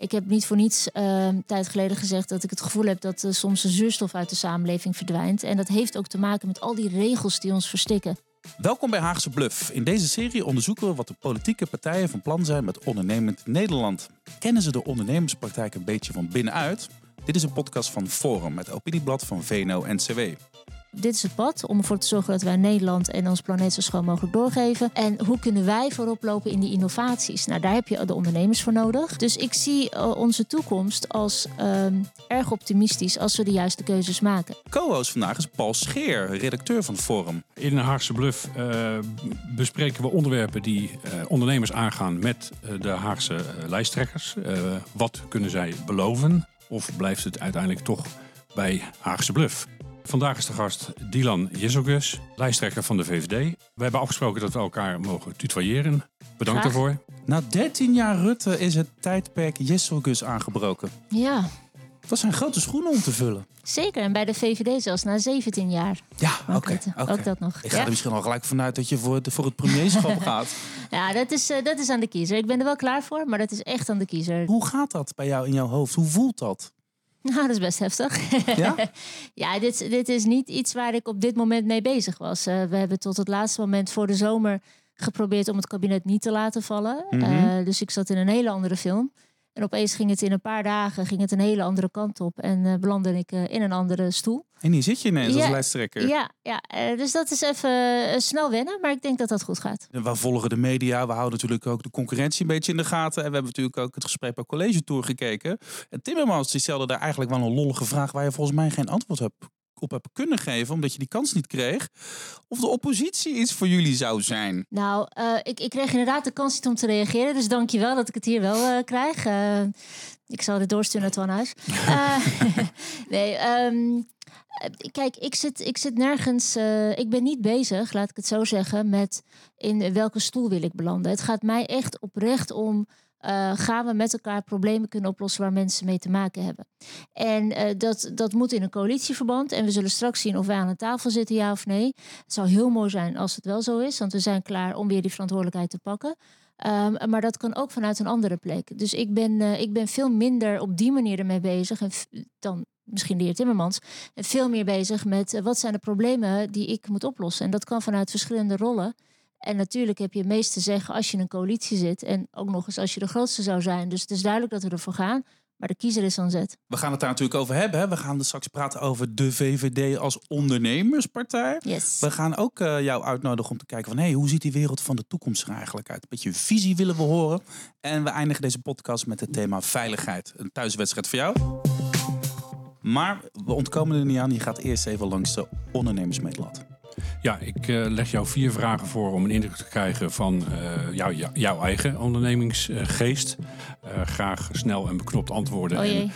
Ik heb niet voor niets uh, tijd geleden gezegd dat ik het gevoel heb dat uh, soms de zuurstof uit de samenleving verdwijnt. En dat heeft ook te maken met al die regels die ons verstikken. Welkom bij Haagse Bluff. In deze serie onderzoeken we wat de politieke partijen van plan zijn met ondernemend Nederland. Kennen ze de ondernemerspraktijk een beetje van binnenuit? Dit is een podcast van Forum, het opinieblad van VNO-NCW. Dit is het pad om ervoor te zorgen dat wij Nederland en ons planeet zo schoon mogelijk doorgeven. En hoe kunnen wij voorop lopen in die innovaties? Nou, daar heb je de ondernemers voor nodig. Dus ik zie uh, onze toekomst als uh, erg optimistisch als we de juiste keuzes maken. Co-host vandaag is Paul Scheer, redacteur van Forum. In de Haagse Bluff uh, bespreken we onderwerpen die uh, ondernemers aangaan met de Haagse lijsttrekkers. wat kunnen zij beloven? Of blijft het uiteindelijk toch bij Haagse Bluff? Vandaag is de gast Dylan Jezogus, lijsttrekker van de VVD. We hebben afgesproken dat we elkaar mogen tutoyeren. Bedankt Graag. daarvoor. Na 13 jaar Rutte is het tijdperk Jezogus aangebroken. Ja, Dat zijn grote schoenen om te vullen. zeker. En bij de VVD zelfs na 17 jaar. Ja, Ook oké. Ook dat nog. Ik ga Ja. er misschien al gelijk vanuit dat je voor het, voor het premierschap gaat. Ja, dat is, eh, dat is aan de kiezer. Ik ben er wel klaar voor, maar dat is echt aan de kiezer. Hoe gaat dat bij jou in jouw hoofd? Hoe voelt dat? Nou, dat is best heftig. Ja? ja, dit, dit is niet iets waar ik op dit moment mee bezig was. Eh, we hebben tot het laatste moment voor de zomer geprobeerd om het kabinet niet te laten vallen. Mhm. Eh, dus ik zat in een hele andere film. En opeens ging het in een paar dagen ging het een hele andere kant op. En eh, belandde ik eh, in een andere stoel. En hier zit je ineens als lijsttrekker. Ja, ja eh, dus dat is even snel wennen. Maar ik denk dat dat goed gaat. En We volgen de media, we houden natuurlijk ook de concurrentie een beetje in de gaten. En we hebben natuurlijk ook het gesprek bij College Tour gekeken. En Timmermans die stelde daar eigenlijk wel een lollige vraag waar je volgens mij geen antwoord hebt, op hebt kunnen geven, omdat je die kans niet kreeg. Of de oppositie iets voor jullie zou zijn. Nou, eh, ik, ik kreeg inderdaad de kans niet om te reageren. Dus dank je wel dat ik het hier wel eh, krijg. Eh, ik zal dit doorsturen naar Twan Huis. Nee, eh, kijk, ik zit, ik zit nergens... ik ben niet bezig, laat ik het zo zeggen... met in welke stoel wil ik belanden. Het gaat mij echt oprecht om... eh, gaan we met elkaar problemen kunnen oplossen waar mensen mee te maken hebben. En eh, dat, dat moet in een coalitieverband. En we zullen straks zien of wij aan een tafel zitten, ja of nee. Het zou heel mooi zijn als het wel zo is, want we zijn klaar om weer die verantwoordelijkheid te pakken. Ehm, maar dat kan ook vanuit een andere plek. Dus ik ben, eh, ik ben veel minder op die manier ermee bezig en dan misschien de heer Timmermans. En veel meer bezig met wat zijn de problemen die ik moet oplossen. En dat kan vanuit verschillende rollen. En natuurlijk heb je het meest te zeggen als je in een coalitie zit. En ook nog eens als je de grootste zou zijn. Dus het is duidelijk dat we ervoor gaan. Maar de kiezer is aan zet. We gaan het daar natuurlijk over hebben. Hè. We gaan er straks praten over de VVD als ondernemerspartij. Yes. We gaan ook eh, jou uitnodigen om te kijken van... Hey, hoe ziet die wereld van de toekomst er eigenlijk uit? Een beetje visie willen we horen. En we eindigen deze podcast met het thema veiligheid. Een thuiswedstrijd voor jou. Maar we ontkomen er niet aan. Je gaat eerst even langs de ondernemersmeetlat. Ja, ik eh, leg jou vier vragen voor om een indruk te krijgen van eh, jou, jou- jouw eigen ondernemingsgeest. Eh, graag snel en beknopt antwoorden. Oh En,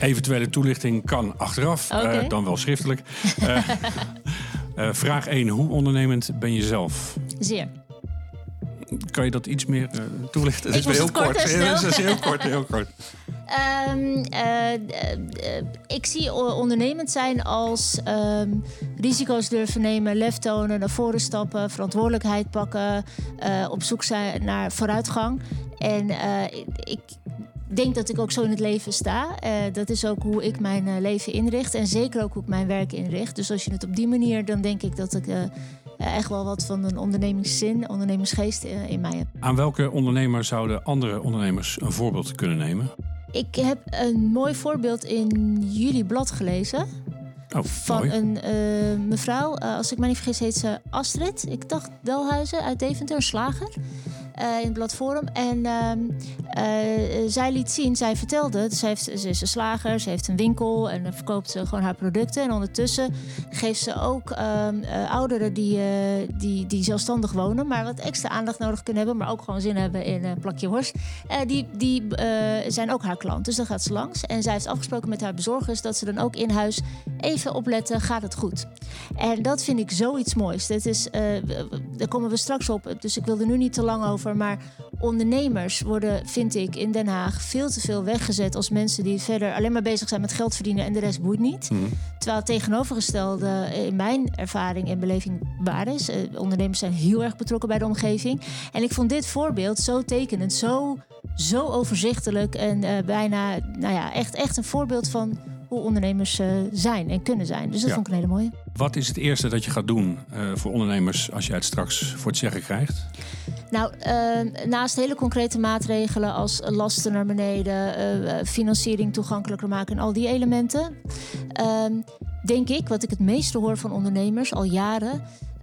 eventuele toelichting kan achteraf, dan wel schriftelijk. Vraag 1. Hoe ondernemend ben je zelf? Zeer. Kan je dat iets meer eh, toelichten? Het is heel het kort. Het is heel kort, heel kort. Ehm, eh, eh, ik zie ondernemend zijn als ehm, risico's durven nemen, lef tonen, naar voren stappen, verantwoordelijkheid pakken, op zoek zijn naar vooruitgang. En ik- denk dat ik ook zo in het leven sta. Dat is ook hoe ik mijn leven inricht en zeker ook hoe ik mijn werk inricht. Dus als je het op die manier, dan denk ik dat ik echt wel wat van een ondernemingszin, ondernemingsgeest eh, in mij heb. Aan welke ondernemer zouden andere ondernemers een voorbeeld kunnen nemen? Ik heb een mooi voorbeeld in jullie blad gelezen. Oh, Van mooi. een eh, mevrouw, eh, als ik me niet vergis, heet ze Astrid. Ik dacht Delhuizen uit Deventer, een slager. Eh, in het blad Forum. En ehm, eh, zij liet zien, zij vertelde, ze, heeft, ze is een slager, ze heeft een winkel en verkoopt ze gewoon haar producten. En ondertussen geeft ze ook ehm, eh, ouderen die, eh, die, die zelfstandig wonen, maar wat extra aandacht nodig kunnen hebben, maar ook gewoon zin hebben in een plakje worst. Eh, die die eh, zijn ook haar klant. Dus dan gaat ze langs. En zij heeft afgesproken met haar bezorgers dat ze dan ook in huis even opletten, gaat het goed? En dat vind ik zoiets moois. Dit is, eh, daar komen we straks op, dus ik wil er nu niet te lang over. Maar ondernemers worden, vind ik, in Den Haag veel te veel weggezet als mensen die verder alleen maar bezig zijn met geld verdienen en de rest boeit niet. Mhm. Terwijl het tegenovergestelde in mijn ervaring en beleving waar is. Eh, ondernemers zijn heel erg betrokken bij de omgeving. En ik vond dit voorbeeld zo tekenend, zo, zo overzichtelijk en eh, bijna, nou ja, echt, echt een voorbeeld van hoe ondernemers eh, zijn en kunnen zijn. Dus dat Ja. vond ik een hele mooie. Wat is het eerste dat je gaat doen eh, voor ondernemers als jij het straks voor het zeggen krijgt? Nou, eh, naast hele concrete maatregelen als lasten naar beneden, financiering toegankelijker maken en al die elementen, ehm, denk ik, wat ik het meeste hoor van ondernemers al jaren,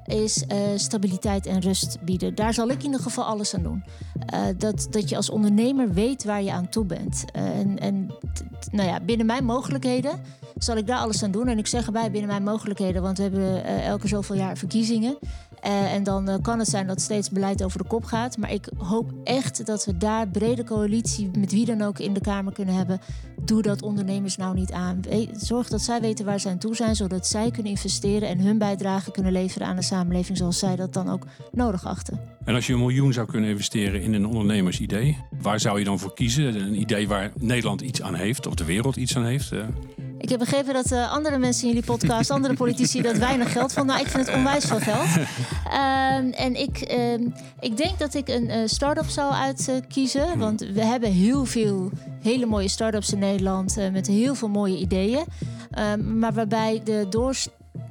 is eh, stabiliteit en rust bieden. Daar zal ik in ieder geval alles aan doen. Eh, dat, dat je als ondernemer weet waar je aan toe bent. Eh, en en nou ja, binnen mijn mogelijkheden zal ik daar alles aan doen. En ik zeg erbij binnen mijn mogelijkheden, want we hebben elke zoveel jaar verkiezingen. Eh, en dan eh, kan het zijn dat steeds beleid over de kop gaat. Maar ik hoop echt dat we daar brede coalitie met wie dan ook in de Kamer kunnen hebben. Doe dat ondernemers nou niet aan. Zorg dat zij weten waar ze aan toe zijn, zodat zij kunnen investeren en hun bijdrage kunnen leveren aan de samenleving zoals zij dat dan ook nodig achten. En als je een miljoen zou kunnen investeren in een ondernemersidee, waar zou je dan voor kiezen? Een idee waar Nederland iets aan heeft of de wereld iets aan heeft? eh? Ik heb begrepen dat eh, andere mensen in jullie podcast, andere politici, dat weinig geld vonden. Nou, ik vind het onwijs veel geld. Ehm, en ik, ehm, ik denk dat ik een eh, start-up zou uitkiezen. want we hebben heel veel hele mooie start-ups in Nederland eh, met heel veel mooie ideeën. Ehm, maar waarbij de door,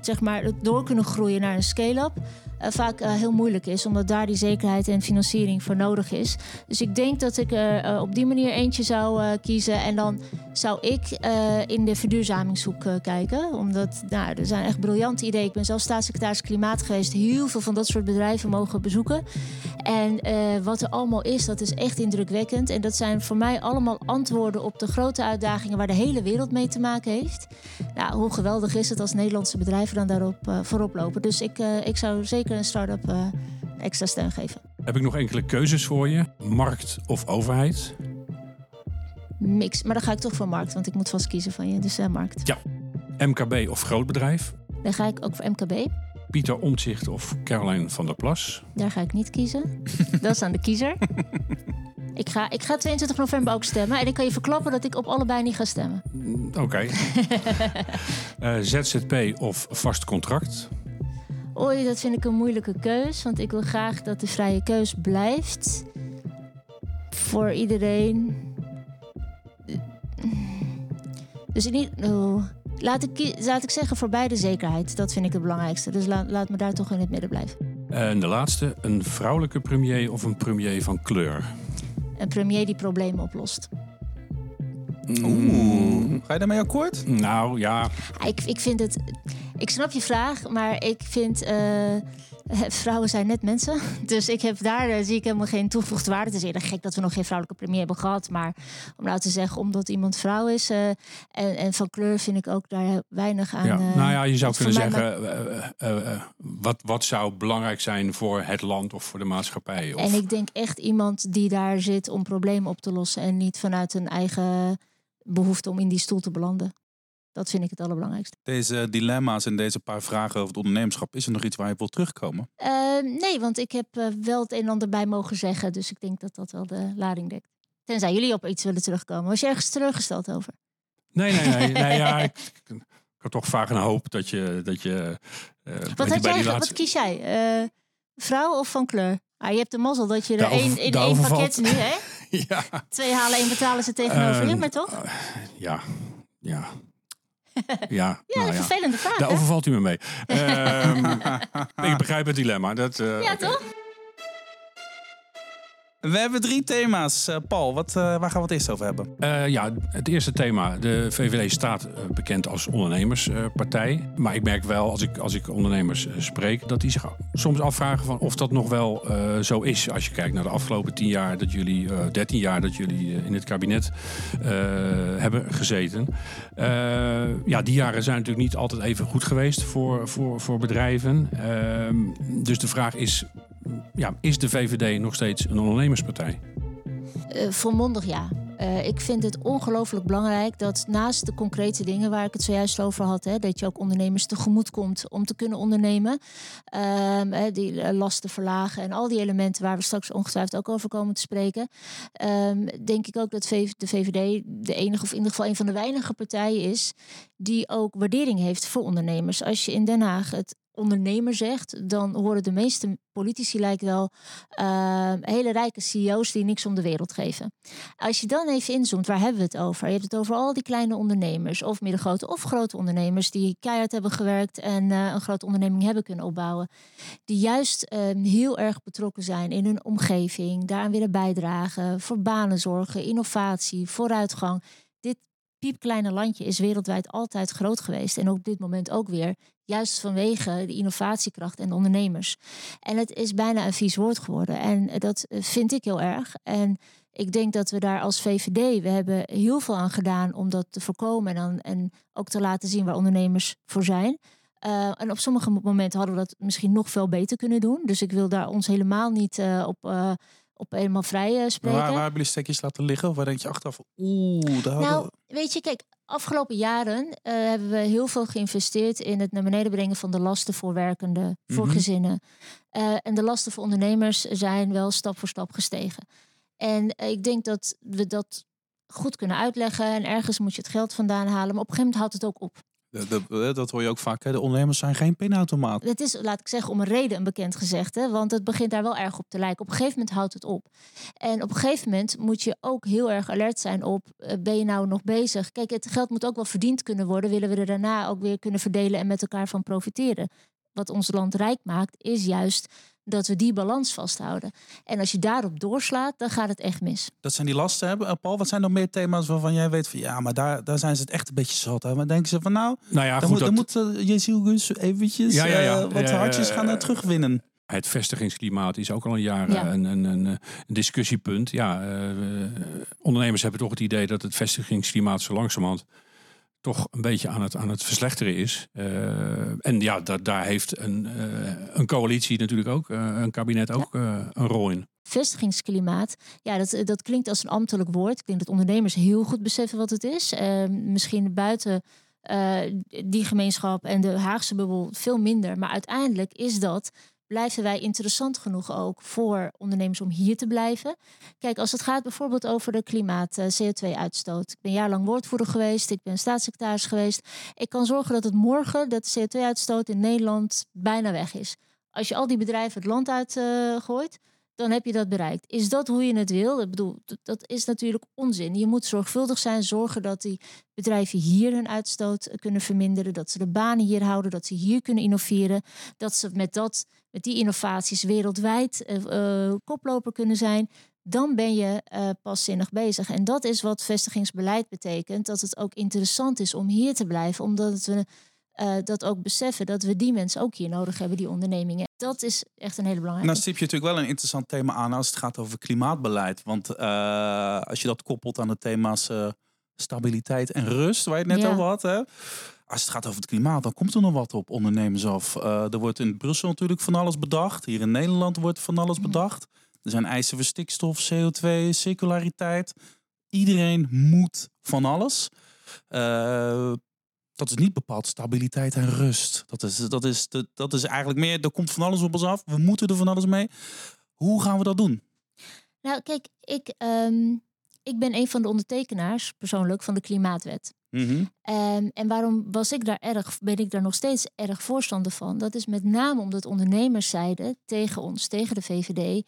zeg maar, door kunnen groeien naar een scale-up. Eh, vaak eh, heel moeilijk is, omdat daar die zekerheid en financiering voor nodig is. Dus ik denk dat ik er eh, op die manier eentje zou kiezen. En dan zou ik in de verduurzamingshoek kijken. Omdat nou, er zijn echt briljante ideeën. Ik ben zelf staatssecretaris Klimaat geweest. Heel veel van dat soort bedrijven mogen bezoeken. En wat er allemaal is, dat is echt indrukwekkend. En dat zijn voor mij allemaal antwoorden op de grote uitdagingen waar de hele wereld mee te maken heeft. Nou, hoe geweldig is het als Nederlandse bedrijven dan daarop voorop lopen. Dus ik, ik zou zeker een start-up eh, extra steun geven. Heb ik nog enkele keuzes voor je? Markt of overheid? Mix. Maar dan ga ik toch voor markt, want ik moet vast kiezen van je. Dus eh, markt. MKB of grootbedrijf? Dan ga ik ook voor MKB. Pieter Omtzigt of Caroline van der Plas? Daar ga ik niet kiezen. Dat is aan de kiezer. Ik ga, ik ga 22 november ook stemmen. En ik kan je verklappen dat ik op allebei niet ga stemmen. Mm, Oké. Eh, ZZP of vast contract? Oei, dat vind ik een moeilijke keus. Want ik wil graag dat de vrije keus blijft. Voor iedereen. Dus ieder oh. laat, ik, laat ik zeggen voor beide zekerheid. Dat vind ik het belangrijkste. Dus laat, laat me daar toch in het midden blijven. En de laatste, een vrouwelijke premier of een premier van kleur? Een premier die problemen oplost. Oeh. Ga je daarmee akkoord? Nou ja, Ik, ik vind het. Ik snap je vraag, maar ik vind. eh, vrouwen zijn net mensen. Dus ik heb daar eh, zie ik helemaal geen toegevoegde waarde. Het is eerder gek dat we nog geen vrouwelijke premier hebben gehad. Maar om nou te zeggen, omdat iemand vrouw is eh, en, en van kleur vind ik ook daar weinig aan. ja. nou ja, je zou kunnen zeggen, wat, wat zou belangrijk zijn voor het land of voor de maatschappij? Of, En ik denk echt iemand die daar zit om problemen op te lossen. En niet vanuit een eigen behoefte om in die stoel te belanden. Dat vind ik het allerbelangrijkste. Deze dilemma's en deze paar vragen over het ondernemerschap, is er nog iets waar je wilt terugkomen? Eh, nee, want ik heb eh, wel het een en ander bij mogen zeggen. Dus ik denk dat dat wel de lading dekt. Tenzij jullie op iets willen terugkomen. Was je ergens teleurgesteld over? Nee, nee, nee. nee ja, ik, ik had toch vaak een hoop dat je... Dat je eh, je, Wat, had bij jij, die wat laatste- kies jij? Eh, vrouw of van kleur? Ah, je hebt de mazzel dat je er één in één pakket nu, hè? ja, Twee halen, één betalen ze tegenover Ehm, in, maar toch? ja, ja. Ja, Ja, nou een ja. vervelende vraag, Daar overvalt u me mee. Ehm, ik begrijp het dilemma. Dat, eh, Ja, toch? We hebben drie thema's. Eh, Paul, wat, eh, waar gaan we het eerst over hebben? Eh, ja, het eerste thema. De VVD staat bekend als ondernemerspartij. maar ik merk wel, als ik, als ik ondernemers spreek... dat die zich soms afvragen van of dat nog wel zo is. Als je kijkt naar de afgelopen tien jaar dat jullie... 13 jaar dat jullie in het kabinet hebben gezeten. Ja, die jaren zijn natuurlijk niet altijd even goed geweest voor, voor, voor bedrijven. Ehm, dus de vraag is... Ja, is de VVD nog steeds een ondernemerspartij? Eh, volmondig ja. Uh, ik vind het ongelooflijk belangrijk dat naast de concrete dingen waar ik het zojuist over had, hè, dat je ook ondernemers tegemoet komt om te kunnen ondernemen, um, die lasten verlagen en al die elementen waar we straks ongetwijfeld ook over komen te spreken, um, denk ik ook dat de VVD de enige of in ieder geval een van de weinige partijen is die ook waardering heeft voor ondernemers. Als je in Den Haag het ondernemer zegt, dan horen de meeste politici lijkt wel uh, hele rijke CEO's die niks om de wereld geven. Als je dan even inzoomt, waar hebben we het over? Je hebt het over al die kleine ondernemers, of middengrote of grote ondernemers, die keihard hebben gewerkt en uh, een grote onderneming hebben kunnen opbouwen. Die juist uh, heel erg betrokken zijn in hun omgeving, daaraan willen bijdragen, voor banen zorgen, innovatie, vooruitgang. Piepkleine landje is wereldwijd altijd groot geweest en op dit moment ook weer. Juist vanwege de innovatiekracht en de ondernemers. En het is bijna een vies woord geworden. En dat vind ik heel erg. En ik denk dat we daar als VVD, we hebben heel veel aan gedaan om dat te voorkomen. En, dan, en ook te laten zien waar ondernemers voor zijn. Uh, en op sommige momenten hadden we dat misschien nog veel beter kunnen doen. Dus ik wil daar ons helemaal niet uh, op, op helemaal vrij spreken. Waar, waar hebben jullie stekjes laten liggen? Of waar denk je achteraf, oeh, daar Nou, weet je, kijk, afgelopen jaren uh, hebben we heel veel geïnvesteerd in het naar beneden brengen van de lasten voor werkenden, voor mm -hmm. gezinnen. Uh, en de lasten voor ondernemers zijn wel stap voor stap gestegen. En uh, ik denk dat we dat goed kunnen uitleggen. En ergens moet je het geld vandaan halen. Maar op een gegeven moment houdt het ook op. Dat, dat, hoor je ook vaak. Hè? De ondernemers zijn geen pinautomaat. Het is, laat ik zeggen, om een reden een bekend gezegde. Want het begint daar wel erg op te lijken. Op een gegeven moment houdt het op. En op een gegeven moment moet je ook heel erg alert zijn op... ben je nou nog bezig? Kijk, het geld moet ook wel verdiend kunnen worden. Willen we er daarna ook weer kunnen verdelen en met elkaar van profiteren. Wat ons land rijk maakt, is juist dat we die balans vasthouden. En als je daarop doorslaat, dan gaat het echt mis. Dat zijn die lasten hebben. Paul, wat zijn nog meer thema's waarvan jij weet van ja, maar daar, daar zijn ze het echt een beetje zat aan. Maar denken ze van nou, nou ja, dan, goed, moet, dat... dan moet uh, Jeziel eventjes ja, ja, ja. Uh, wat hartjes gaan uh, terugwinnen. Het vestigingsklimaat is ook al een jaar ja. een, een, een, een, discussiepunt. Ja, ondernemers hebben toch het idee dat het vestigingsklimaat zo langzamerhand toch een beetje aan het, aan het verslechteren is. Uh, en ja, dat, daar heeft een, uh, een coalitie natuurlijk ook, uh, een kabinet ook een rol in. Vestigingsklimaat, ja, dat, dat klinkt als een ambtelijk woord. Ik denk dat ondernemers heel goed beseffen wat het is. misschien buiten die gemeenschap en de Haagse bubbel veel minder. Maar uiteindelijk is dat blijven wij interessant genoeg ook voor ondernemers om hier te blijven. Kijk, als het gaat bijvoorbeeld over de klimaat, uh, CO2-uitstoot. Ik ben jaarlang woordvoerder geweest, ik ben staatssecretaris geweest. Ik kan zorgen dat het morgen, dat de CO2-uitstoot in Nederland bijna weg is. Als je al die bedrijven het land uitgooit, uh, dan heb je dat bereikt. Is dat hoe je het wil? Ik bedoel, dat is natuurlijk onzin. Je moet zorgvuldig zijn, zorgen dat die bedrijven hier hun uitstoot kunnen verminderen, dat ze de banen hier houden, dat ze hier kunnen innoveren, dat ze met, dat, met die innovaties wereldwijd uh, uh, koploper kunnen zijn. Dan ben je uh, bezig. En dat is wat vestigingsbeleid betekent. Dat het ook interessant is om hier te blijven, omdat we uh, dat ook beseffen dat we die mensen ook hier nodig hebben, die ondernemingen. Dat is echt een hele belangrijke. Nou stip je natuurlijk wel een interessant thema aan als het gaat over klimaatbeleid. Want uh, als je dat koppelt aan de thema's uh, stabiliteit en rust, waar je het net ja. over had. Hè? Als het gaat over het klimaat, dan komt er nog wat op ondernemers af. er wordt in Brussel natuurlijk van alles bedacht. Hier in Nederland wordt van alles bedacht. Er zijn eisen voor stikstof, CO2, circulariteit. Iedereen moet van alles. Uh, dat is niet bepaald stabiliteit en rust. Dat is, dat, is, dat is eigenlijk meer, er komt van alles op ons af. We moeten er van alles mee. Hoe gaan we dat doen? Nou, kijk, ik, um, ik ben een van de ondertekenaars persoonlijk van de Klimaatwet. Mm -hmm. um, en waarom was ik daar erg, ben ik daar nog steeds erg voorstander van? Dat is met name omdat ondernemers zeiden tegen ons, tegen de VVD.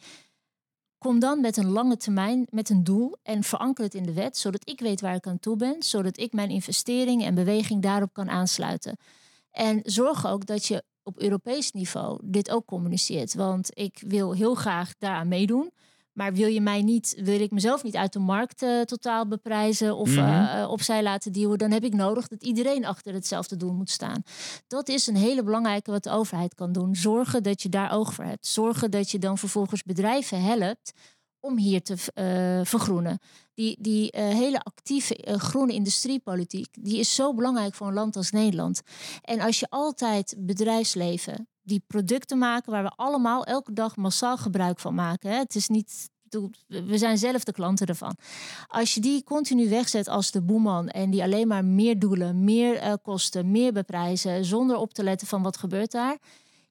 Kom dan met een lange termijn, met een doel en veranker het in de wet, zodat ik weet waar ik aan toe ben, zodat ik mijn investering en beweging daarop kan aansluiten. En zorg ook dat je op Europees niveau dit ook communiceert, want ik wil heel graag daaraan meedoen. Maar wil je mij niet, wil ik mezelf niet uit de markt uh, totaal beprijzen of mm -hmm. uh, opzij laten duwen, dan heb ik nodig dat iedereen achter hetzelfde doel moet staan. Dat is een hele belangrijke wat de overheid kan doen. Zorgen dat je daar oog voor hebt. Zorgen dat je dan vervolgens bedrijven helpt om hier te uh, vergroenen. Die, die hele actieve groene industriepolitiek, die is zo belangrijk voor een land als Nederland. En als je altijd bedrijfsleven die producten maken waar we allemaal elke dag massaal gebruik van maken. Hè. Het is niet we zijn zelf de klanten ervan. Als je die continu wegzet als de boeman en die alleen maar meer doelen, meer eh, kosten, meer beprijzen, zonder op te letten van wat gebeurt daar,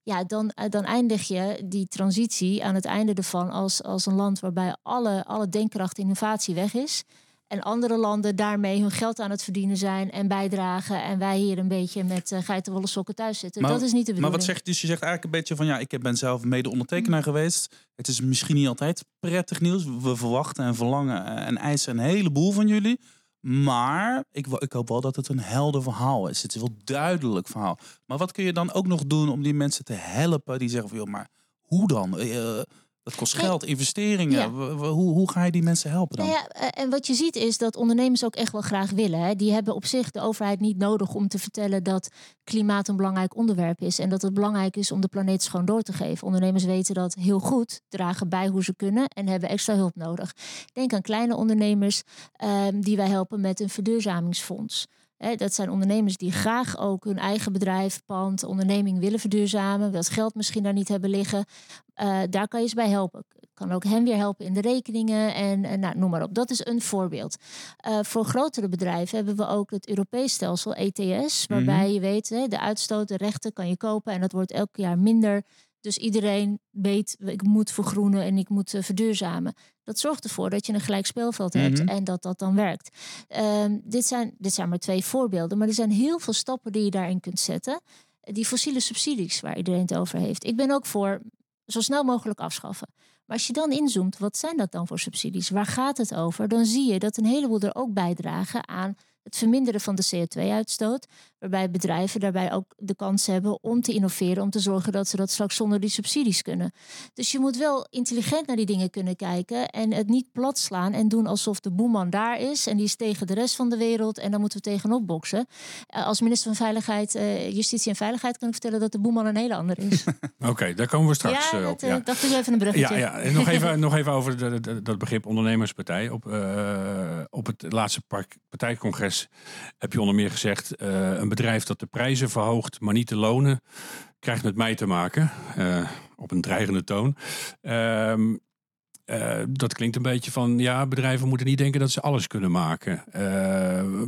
ja, dan, eh, dan eindig je die transitie aan het einde ervan als, als een land waarbij alle, alle denkkracht en innovatie weg is. En andere landen daarmee hun geld aan het verdienen zijn en bijdragen. En wij hier een beetje met uh, geitenwolle sokken thuis zitten. Maar- dat is niet de bedoeling. Maar wat zegt dus? Je zegt eigenlijk een beetje van ja, ik ben zelf mede ondertekenaar geweest. Het is misschien niet altijd prettig nieuws. We verwachten en verlangen en eisen een heleboel van jullie. Maar ik, ik hoop wel dat het een helder verhaal is. Het is wel duidelijk verhaal. Maar wat kun je dan ook nog doen om die mensen te helpen die zeggen van joh, maar hoe dan? Eh, dat kost geld, investeringen. ja. Hoe, hoe ga je die mensen helpen dan? Nou ja, eh, en wat je ziet is dat ondernemers ook echt wel graag willen. Hè. Die hebben op zich de overheid niet nodig om te vertellen dat klimaat een belangrijk onderwerp is. En dat het belangrijk is om de planeet schoon door te geven. Ondernemers weten dat heel goed, dragen bij hoe ze kunnen en hebben extra hulp nodig. Denk aan kleine ondernemers ehm, die wij helpen met een verduurzamingsfonds. Hè, dat zijn ondernemers die graag ook hun eigen bedrijf, pand, onderneming willen verduurzamen. Dat geld misschien daar niet hebben liggen. Eh, daar kan je ze bij helpen. Kan ook hen weer helpen in de rekeningen en, en nou, noem maar op. Dat is een voorbeeld. Eh, voor grotere bedrijven hebben we ook het Europees stelsel ETS, waarbij je weet hè, de uitstoot, de rechten kan je kopen en dat wordt elk jaar minder. Dus iedereen weet, ik moet vergroenen en ik moet eh, verduurzamen. Dat zorgt ervoor dat je een gelijk speelveld hebt Mhm. en dat dat dan werkt. Ehm, dit, zijn, dit zijn maar twee voorbeelden, maar er zijn heel veel stappen die je daarin kunt zetten. Die fossiele subsidies waar iedereen het over heeft. Ik ben ook voor zo snel mogelijk afschaffen. Maar als je dan inzoomt, wat zijn dat dan voor subsidies? Waar gaat het over? Dan zie je dat een heleboel er ook bijdragen aan het verminderen van de CO2-uitstoot. Waarbij bedrijven daarbij ook de kans hebben om te innoveren, om te zorgen dat ze dat straks zonder die subsidies kunnen. Dus je moet wel intelligent naar die dingen kunnen kijken en het niet plat slaan en doen alsof de boeman daar is en die is tegen de rest van de wereld en daar moeten we tegenop boksen. Eh, Als minister van Veiligheid, eh, Justitie en Veiligheid kan ik vertellen dat de boeman een hele andere is. Oké, daar komen we straks ja, eh, dat op. Ja. dacht ik even een bruggetje. Ja, ja. En nog even, nog even over de, de- dat begrip ondernemerspartij. Op, eh, op het laatste park- heb je onder meer gezegd... eh, een bedrijf dat de prijzen verhoogt, maar niet de lonen... krijgt met mij te maken, eh, op een dreigende toon. Ehm, eh, dat klinkt een beetje van, ja, bedrijven moeten niet denken dat ze alles kunnen maken.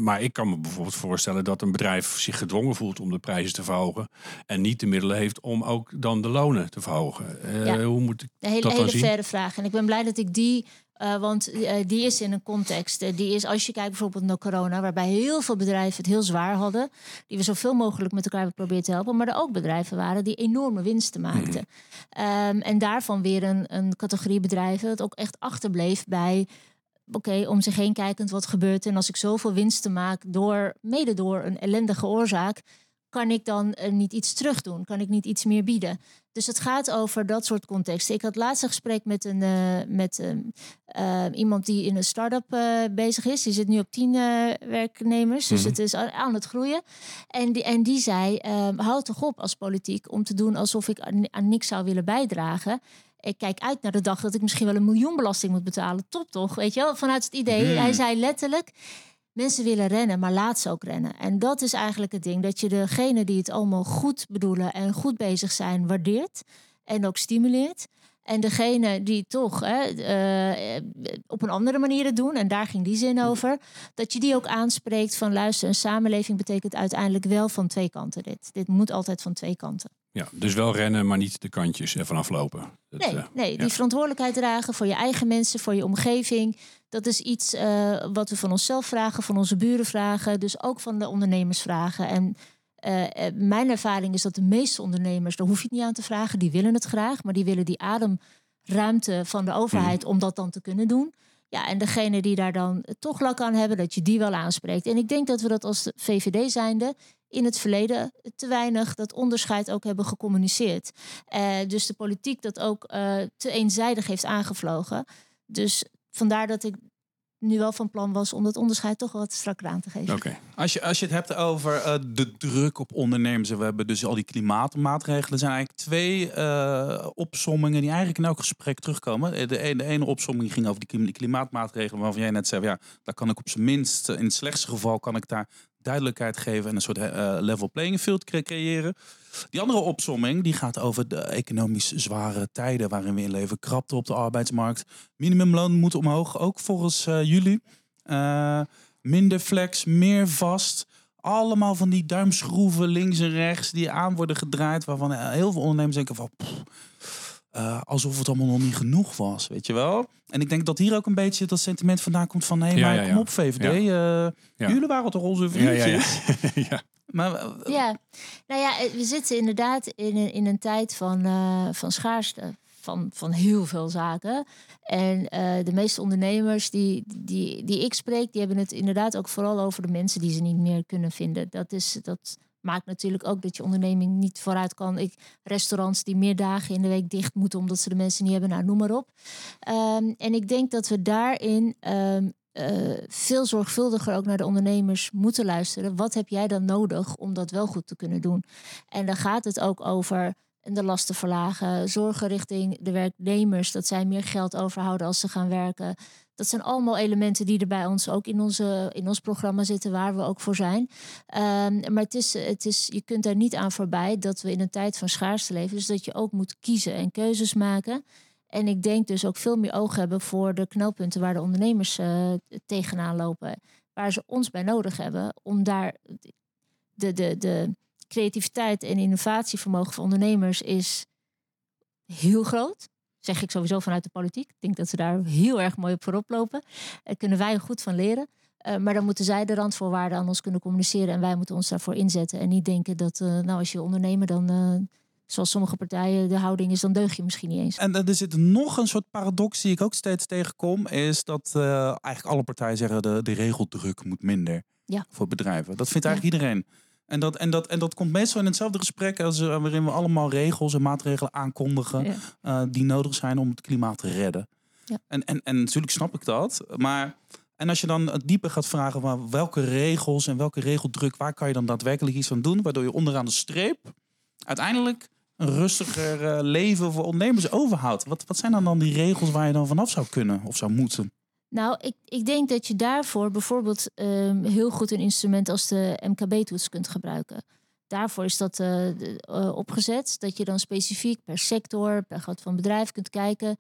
Maar ik kan me bijvoorbeeld voorstellen dat een bedrijf zich gedwongen voelt om de prijzen te verhogen. En niet de middelen heeft om ook dan de lonen te verhogen. Ja. Hoe moet ik Een hele, dat hele verre vraag. En ik ben blij dat ik die. Eh, want eh, die is in een context. eh, die is, als je kijkt bijvoorbeeld naar corona, waarbij heel veel bedrijven het heel zwaar hadden. Die we zoveel mogelijk met elkaar hebben geprobeerd te helpen. Maar er ook bedrijven waren die enorme winsten maakten. Ehm, en daarvan weer een, een categorie bedrijven dat ook echt achterbleef bij. Oké, om zich heen kijkend wat gebeurt. En als ik zoveel winsten maak, door, mede door een ellendige oorzaak, kan ik dan eh, niet iets terug doen? Kan ik niet iets meer bieden? Dus het gaat over dat soort contexten. Ik had laatst een gesprek met, een, eh, met ehm, eh, iemand die in een start-up bezig is. Die zit nu op tien werknemers, dus Mhm. het is aan het groeien. En die, en die zei, ehm houd toch op als politiek om te doen alsof ik aan, aan niks zou willen bijdragen. Ik kijk uit naar de dag dat ik misschien wel een miljoen belasting moet betalen. Top toch, weet je wel? Vanuit het idee. Hmm. Hij zei letterlijk, mensen willen rennen, maar laat ze ook rennen. En dat is eigenlijk het ding. Dat je degene die het allemaal goed bedoelen en goed bezig zijn, waardeert. En ook stimuleert. En degene die toch hè, eh, op een andere manier het doen, en daar ging die zin over, dat je die ook aanspreekt van luister, een samenleving betekent uiteindelijk wel van twee kanten dit. Dit moet altijd van twee kanten. Ja, dus wel rennen, maar niet de kantjes ervan aflopen. Dat, Nee, eh, nee ja. die verantwoordelijkheid dragen voor je eigen mensen, voor je omgeving. Dat is iets eh, wat we van onszelf vragen, van onze buren vragen, dus ook van de ondernemers vragen. En eh, mijn ervaring is dat de meeste ondernemers, daar hoef je het niet aan te vragen, die willen het graag, maar die willen die ademruimte van de overheid om dat dan te kunnen doen. Ja, en degene die daar dan toch lak aan hebben, dat je die wel aanspreekt. En ik denk dat we dat als VVD zijnde in het verleden te weinig dat onderscheid ook hebben gecommuniceerd. Eh, dus de politiek dat ook eh, te eenzijdig heeft aangevlogen. Dus vandaar dat ik nu wel van plan was om dat onderscheid toch wat strakker aan te geven. Als je, als je het hebt over eh, de druk op ondernemers, we hebben dus al die klimaatmaatregelen, zijn eigenlijk twee eh, opsommingen die eigenlijk in elk gesprek terugkomen. Eh, De ene, de ene opsomming ging over die klim- klimaatmaatregelen, waarvan jij net zei, ja, daar kan ik op zijn minst, in het slechtste geval, kan ik daar duidelijkheid geven en een soort uh, level playing field creëren. Die andere opsomming die gaat over de economisch zware tijden waarin we in leven. Krapte op de arbeidsmarkt. Minimumloon moet omhoog, ook volgens uh, jullie. Minder flex, meer vast. Allemaal van die duimschroeven links en rechts die aan worden gedraaid. Waarvan heel veel ondernemers denken van... Uh, alsof het allemaal nog niet genoeg was, weet je wel? En ik denk dat hier ook een beetje dat sentiment vandaan komt van... hé, maar kom op VVD, uh, jullie waren toch onze vriendjes? ja. Maar, uh, ja, nou ja, we zitten inderdaad in een, in een tijd van, van schaarste. Van, van heel veel zaken. En de meeste ondernemers die, die, die ik spreek, die hebben het inderdaad ook vooral over de mensen die ze niet meer kunnen vinden. Dat is dat maakt natuurlijk ook dat je onderneming niet vooruit kan. Ik, restaurants die meer dagen in de week dicht moeten omdat ze de mensen niet hebben, nou noem maar op. Um, en ik denk dat we daarin um, uh, veel zorgvuldiger ook naar de ondernemers moeten luisteren. Wat heb jij dan nodig om dat wel goed te kunnen doen? En dan gaat het ook over de lasten verlagen, zorgen richting de werknemers dat zij meer geld overhouden als ze gaan werken. Dat zijn allemaal elementen die er bij ons ook in, onze, in ons programma zitten, waar we ook voor zijn. Um, maar het is, het is, je kunt daar niet aan voorbij dat we in een tijd van schaarste leven. Dus dat je ook moet kiezen en keuzes maken. En ik denk dus ook veel meer oog hebben voor de knelpunten waar de ondernemers uh, tegenaan lopen. Waar ze ons bij nodig hebben om daar de, de, de creativiteit en innovatievermogen van ondernemers is heel groot zeg ik sowieso vanuit de politiek. Ik denk dat ze daar heel erg mooi op voorop lopen. Daar kunnen wij er goed van leren. Uh, maar dan moeten zij de randvoorwaarden aan ons kunnen communiceren. En wij moeten ons daarvoor inzetten. En niet denken dat, uh, nou, als je ondernemer dan. Uh, zoals sommige partijen de houding is, dan deug je misschien niet eens. En er zit nog een soort paradox die ik ook steeds tegenkom. Is dat eigenlijk alle partijen zeggen de, de regeldruk moet minder ja. voor bedrijven. Dat vindt eigenlijk ja. iedereen. En dat, en, dat, en dat komt meestal in hetzelfde gesprek als uh, waarin we allemaal regels en maatregelen aankondigen ja. uh, die nodig zijn om het klimaat te redden. Ja. En, en, en natuurlijk snap ik dat. Maar en als je dan dieper gaat vragen waar, welke regels en welke regeldruk, waar kan je dan daadwerkelijk iets aan doen, waardoor je onderaan de streep uiteindelijk een rustiger uh, leven voor ondernemers overhoudt. Wat, wat zijn dan, dan die regels waar je dan vanaf zou kunnen of zou moeten? Nou, ik, ik denk dat je daarvoor bijvoorbeeld um, heel goed een instrument als de MKB-toets kunt gebruiken. Daarvoor is dat uh, uh, opgezet. Dat je dan specifiek per sector, per groot van bedrijf kunt kijken.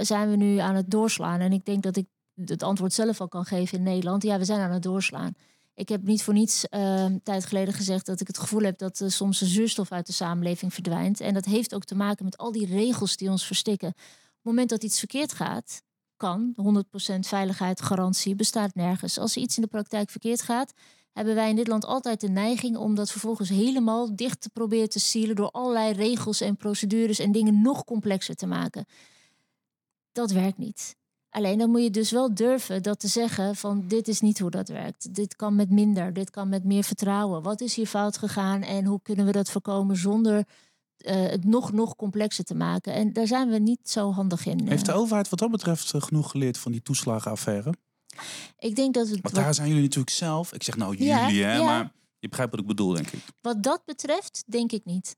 Zijn we nu aan het doorslaan? En ik denk dat ik het antwoord zelf al kan geven in Nederland. Ja, we zijn aan het doorslaan. Ik heb niet voor niets uh, tijd geleden gezegd dat ik het gevoel heb dat uh, soms de zuurstof uit de samenleving verdwijnt. En dat heeft ook te maken met al die regels die ons verstikken. Op het moment dat iets verkeerd gaat, kan. 100% veiligheid, garantie bestaat nergens. Als er iets in de praktijk verkeerd gaat, hebben wij in dit land altijd de neiging om dat vervolgens helemaal dicht te proberen te sielen door allerlei regels en procedures en dingen nog complexer te maken. Dat werkt niet. Alleen dan moet je dus wel durven dat te zeggen van dit is niet hoe dat werkt. Dit kan met minder, dit kan met meer vertrouwen. Wat is hier fout gegaan en hoe kunnen we dat voorkomen zonder uh, het nog, nog complexer te maken. En daar zijn we niet zo handig in. Heeft de overheid wat dat betreft uh, genoeg geleerd van die toeslagenaffaire? Ik denk dat het. Want daar zijn jullie natuurlijk zelf. Ik zeg nou jullie, ja, hè, ja. maar je begrijpt wat ik bedoel, denk ik. Wat dat betreft, denk ik niet.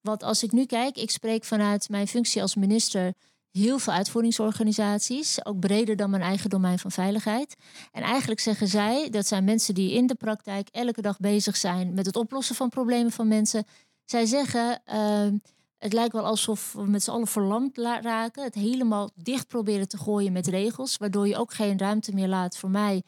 Want als ik nu kijk, ik spreek vanuit mijn functie als minister heel veel uitvoeringsorganisaties, ook breder dan mijn eigen domein van veiligheid. En eigenlijk zeggen zij dat zijn mensen die in de praktijk elke dag bezig zijn met het oplossen van problemen van mensen zij zeggen, uh, het lijkt wel alsof we met z'n allen verlamd raken. Het helemaal dicht proberen te gooien met regels. Waardoor je ook geen ruimte meer laat voor mij.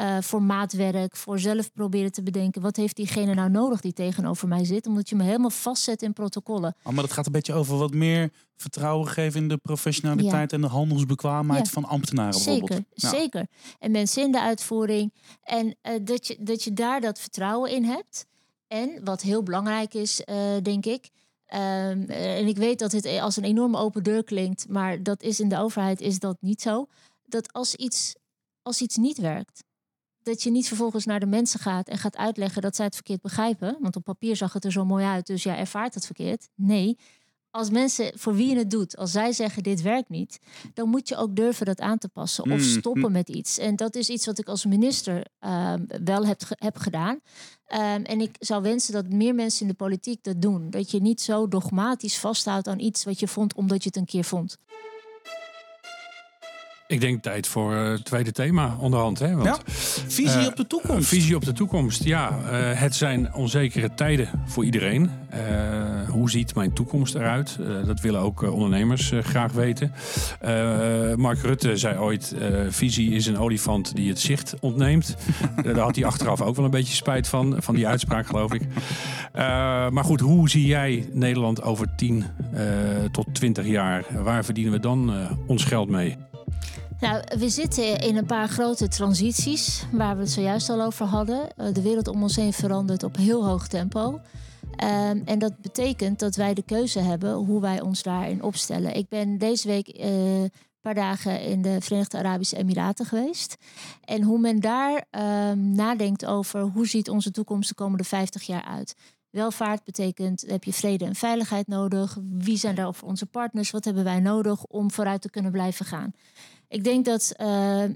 Uh, voor maatwerk, voor zelf proberen te bedenken. Wat heeft diegene nou nodig die tegenover mij zit? Omdat je me helemaal vastzet in protocollen. Oh, maar dat gaat een beetje over wat meer vertrouwen geven in de professionaliteit ja. en de handelsbekwaamheid ja. van ambtenaren zeker, bijvoorbeeld. Ja. Zeker. En mensen in de uitvoering. En uh, dat, je, dat je daar dat vertrouwen in hebt. En wat heel belangrijk is, uh, denk ik. Um, en ik weet dat het als een enorme open deur klinkt, maar dat is in de overheid is dat niet zo. Dat als iets, als iets niet werkt, dat je niet vervolgens naar de mensen gaat en gaat uitleggen dat zij het verkeerd begrijpen. Want op papier zag het er zo mooi uit, dus jij ervaart het verkeerd. Nee, als mensen voor wie je het doet, als zij zeggen dit werkt niet, dan moet je ook durven dat aan te passen of stoppen met iets. En dat is iets wat ik als minister uh, wel heb, heb gedaan. Um, en ik zou wensen dat meer mensen in de politiek dat doen. Dat je niet zo dogmatisch vasthoudt aan iets wat je vond omdat je het een keer vond. Ik denk tijd voor het tweede thema onderhand. Hè? Want, Ja. Visie Eh, op de toekomst. Visie op de toekomst. Ja, eh, het zijn onzekere tijden voor iedereen. Eh, hoe ziet mijn toekomst eruit? Eh, dat willen ook eh, ondernemers eh, graag weten. Eh, Mark Rutte zei ooit: eh, visie is een olifant die het zicht ontneemt. Eh, Daar had hij achteraf ook wel een beetje spijt van, van die uitspraak, geloof ik. Eh, maar goed, hoe zie jij Nederland over 10 eh, tot 20 jaar? Waar verdienen we dan eh, ons geld mee? Nou, we zitten in een paar grote transities, waar we het zojuist al over hadden. Eh, De wereld om ons heen verandert op heel hoog tempo. Ehm, en dat betekent dat wij de keuze hebben hoe wij ons daarin opstellen. Ik ben deze week eh, een paar dagen in de Verenigde Arabische Emiraten geweest. En hoe men daar ehm, nadenkt over hoe ziet onze toekomst de komende 50 jaar uit. Welvaart betekent, heb je vrede en veiligheid nodig? Wie zijn daar voor onze partners? Wat hebben wij nodig om vooruit te kunnen blijven gaan? Ik denk dat eh, eh,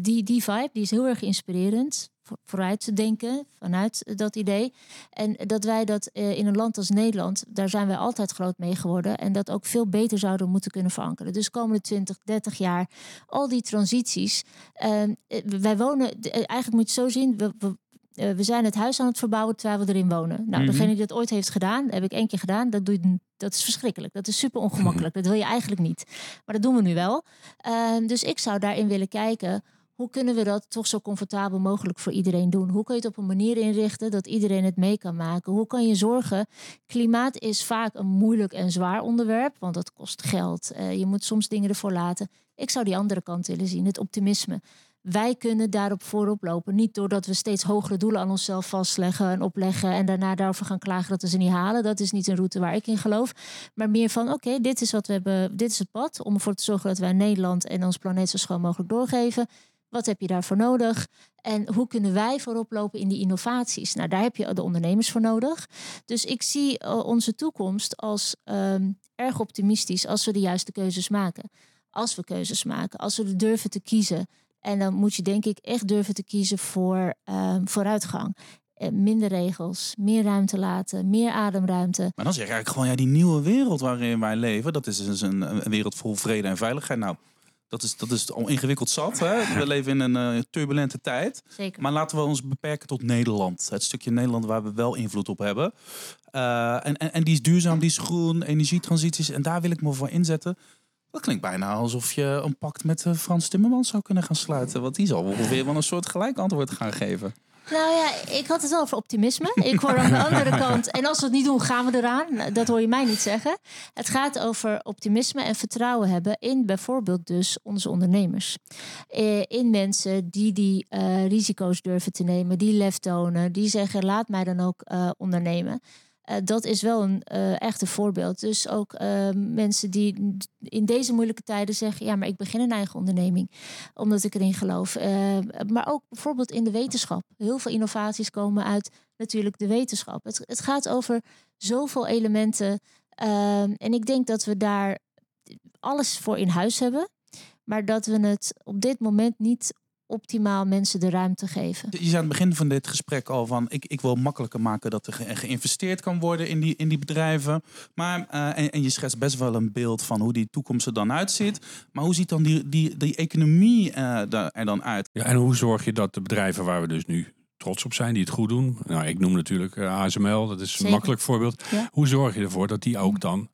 die, die vibe, die is heel erg inspirerend. Voor, vooruit te denken vanuit dat idee. En dat wij dat eh, in een land als Nederland, daar zijn wij altijd groot mee geworden. En dat ook veel beter zouden moeten kunnen verankeren. Dus komende 20, 30 jaar, al die transities. eh, eh, wij wonen, eh, eigenlijk moet je het zo zien, we, eh, we zijn het huis aan het verbouwen terwijl we erin wonen. Nou, Mhm. degene die dat ooit heeft gedaan, heb ik één keer gedaan. Dat, doe je, dat is verschrikkelijk. Dat is super ongemakkelijk. Dat wil je eigenlijk niet. Maar dat doen we nu wel. Ehm, dus ik zou daarin willen kijken. Hoe kunnen we dat toch zo comfortabel mogelijk voor iedereen doen? Hoe kun je het op een manier inrichten dat iedereen het mee kan maken? Hoe kan je zorgen? Klimaat is vaak een moeilijk en zwaar onderwerp, want dat kost geld. Eh, je moet soms dingen ervoor laten. Ik zou die andere kant willen zien, het optimisme. Wij kunnen daarop voorop lopen. Niet doordat we steeds hogere doelen aan onszelf vastleggen en opleggen en daarna daarover gaan klagen dat we ze niet halen. Dat is niet een route waar ik in geloof. Maar meer van oké, dit is wat we hebben, dit is het pad om ervoor te zorgen dat wij Nederland en ons planeet zo schoon mogelijk doorgeven. Wat heb je daarvoor nodig? En hoe kunnen wij voorop lopen in die innovaties? Nou, daar heb je de ondernemers voor nodig. Dus ik zie eh, onze toekomst als ehm, erg optimistisch als we de juiste keuzes maken. Als we keuzes maken, als we durven te kiezen. En dan moet je denk ik echt durven te kiezen voor ehm, vooruitgang. Eh, minder regels, meer ruimte laten, meer ademruimte. Maar dan zeg je eigenlijk gewoon, ja, die nieuwe wereld waarin wij leven, dat is dus een, een wereld vol vrede en veiligheid. Nou, dat is, dat is al ingewikkeld zat. Hè? We leven in een eh, turbulente tijd. Zeker. Maar laten we ons beperken tot Nederland. Het stukje Nederland waar we wel invloed op hebben. Eh, en, en, en die is duurzaam, die is groen, energietransities. En daar wil ik me voor inzetten. Dat klinkt bijna alsof je een pact met eh, Frans Timmermans zou kunnen gaan sluiten. Want die zal ongeveer wel een soort gelijk antwoord gaan geven. Nou ja, ik had het wel over optimisme. Ik hoor aan de andere kant. En als we het niet doen, gaan we eraan. Dat hoor je mij niet zeggen. Het gaat over optimisme en vertrouwen hebben in bijvoorbeeld dus onze ondernemers. Eh, In mensen die die eh, risico's durven te nemen, die lef tonen, die zeggen laat mij dan ook ondernemen. Eh, dat is wel een eh echte voorbeeld. Dus ook eh, mensen die in deze moeilijke tijden zeggen: ja, maar ik begin een eigen onderneming omdat ik erin geloof. Maar ook bijvoorbeeld in de wetenschap. Heel veel innovaties komen uit natuurlijk de wetenschap. Het, het gaat over zoveel elementen. En ik denk dat we daar alles voor in huis hebben. Maar dat we het op dit moment niet optimaal mensen de ruimte geven. Je zei aan het begin van dit gesprek al van ik, ik wil makkelijker maken dat er ge- geïnvesteerd kan worden in die, in die bedrijven. Maar, eh, en, en je schetst best wel een beeld van hoe die toekomst er dan uitziet. Maar hoe ziet dan die, die, die economie eh, er dan uit? Ja, en hoe zorg je dat de bedrijven waar we dus nu trots op zijn, die het goed doen. Nou, ik noem natuurlijk eh, ASML, dat is een makkelijk voorbeeld. Ja. Hoe zorg je ervoor dat die ook dan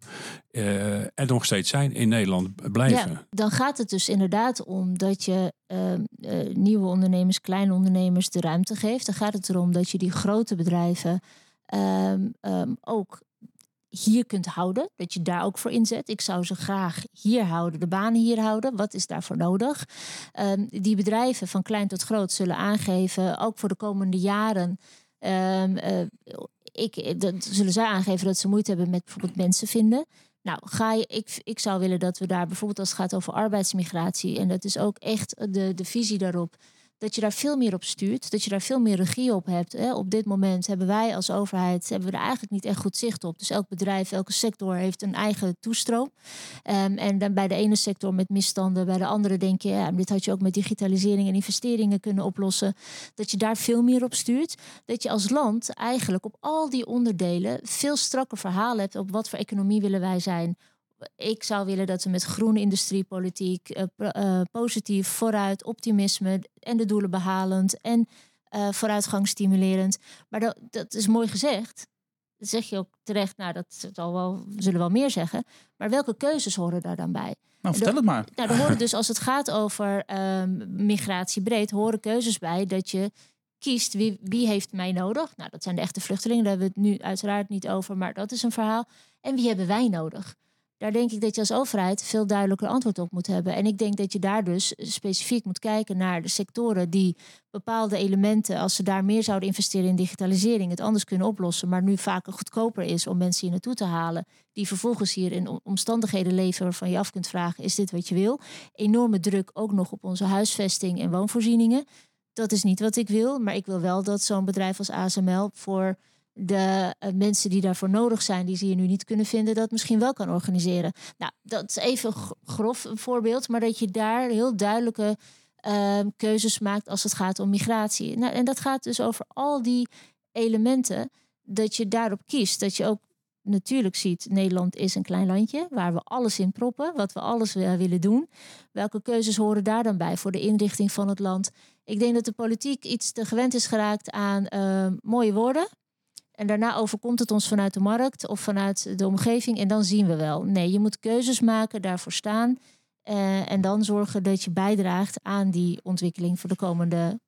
eh, er nog steeds zijn in Nederland blijven? Ja, dan gaat het dus inderdaad om dat je ehm, eh, nieuwe ondernemers, kleine ondernemers de ruimte geeft. Dan gaat het erom dat je die grote bedrijven ehm, ehm, ook hier kunt houden. Dat je daar ook voor inzet. Ik zou ze graag hier houden, de banen hier houden. Wat is daarvoor nodig? Ehm, die bedrijven van klein tot groot zullen aangeven, ook voor de komende jaren. ehm, eh, ik, dat zullen zij aangeven dat ze moeite hebben met bijvoorbeeld mensen vinden. Nou, ga je, ik, ik zou willen dat we daar bijvoorbeeld als het gaat over arbeidsmigratie, en dat is ook echt de, de visie daarop, dat je daar veel meer op stuurt, dat je daar veel meer regie op hebt. Hè. Op dit moment hebben wij als overheid hebben we er eigenlijk niet echt goed zicht op. Dus elk bedrijf, elke sector heeft een eigen toestroom. Ehm, en dan bij de ene sector met misstanden, bij de andere denk je, ja, dit had je ook met digitalisering en investeringen kunnen oplossen. Dat je daar veel meer op stuurt. Dat je als land eigenlijk op al die onderdelen veel strakker verhaal hebt op wat voor economie willen wij zijn ik zou willen dat we met groene industriepolitiek uh, uh, positief vooruit, optimisme en de doelen behalend en uh, vooruitgang stimulerend. Maar dat, dat is mooi gezegd. Dat zeg je ook terecht, nou dat zal wel, zullen wel meer zeggen. Maar welke keuzes horen daar dan bij? Nou, vertel het maar. Nou, er horen dus als het gaat over um, migratie breed, horen keuzes bij dat je kiest wie, wie heeft mij nodig. Nou, dat zijn de echte vluchtelingen, daar hebben we het nu uiteraard niet over, maar dat is een verhaal. En wie hebben wij nodig? Daar denk ik dat je als overheid veel duidelijker antwoord op moet hebben. En ik denk dat je daar dus specifiek moet kijken naar de sectoren die bepaalde elementen, als ze daar meer zouden investeren in digitalisering, het anders kunnen oplossen, maar nu vaker goedkoper is om mensen hier naartoe te halen, die vervolgens hier in omstandigheden leven waarvan je af kunt vragen, is dit wat je wil? Enorme druk ook nog op onze huisvesting en woonvoorzieningen. Dat is niet wat ik wil, maar ik wil wel dat zo'n bedrijf als ASML voor de uh, mensen die daarvoor nodig zijn, die ze hier nu niet kunnen vinden, dat misschien wel kan organiseren. Nou, dat is even grof een voorbeeld, maar dat je daar heel duidelijke uh, keuzes maakt als het gaat om migratie. Nou, en dat gaat dus over al die elementen, dat je daarop kiest. Dat je ook natuurlijk ziet, Nederland is een klein landje waar we alles in proppen, wat we alles willen doen. Welke keuzes horen daar dan bij voor de inrichting van het land? Ik denk dat de politiek iets te gewend is geraakt aan uh, mooie woorden. En daarna overkomt het ons vanuit de markt of vanuit de omgeving en dan zien we wel. Nee, je moet keuzes maken, daarvoor staan. Uh, en dan zorgen dat je bijdraagt aan die ontwikkeling voor de komende,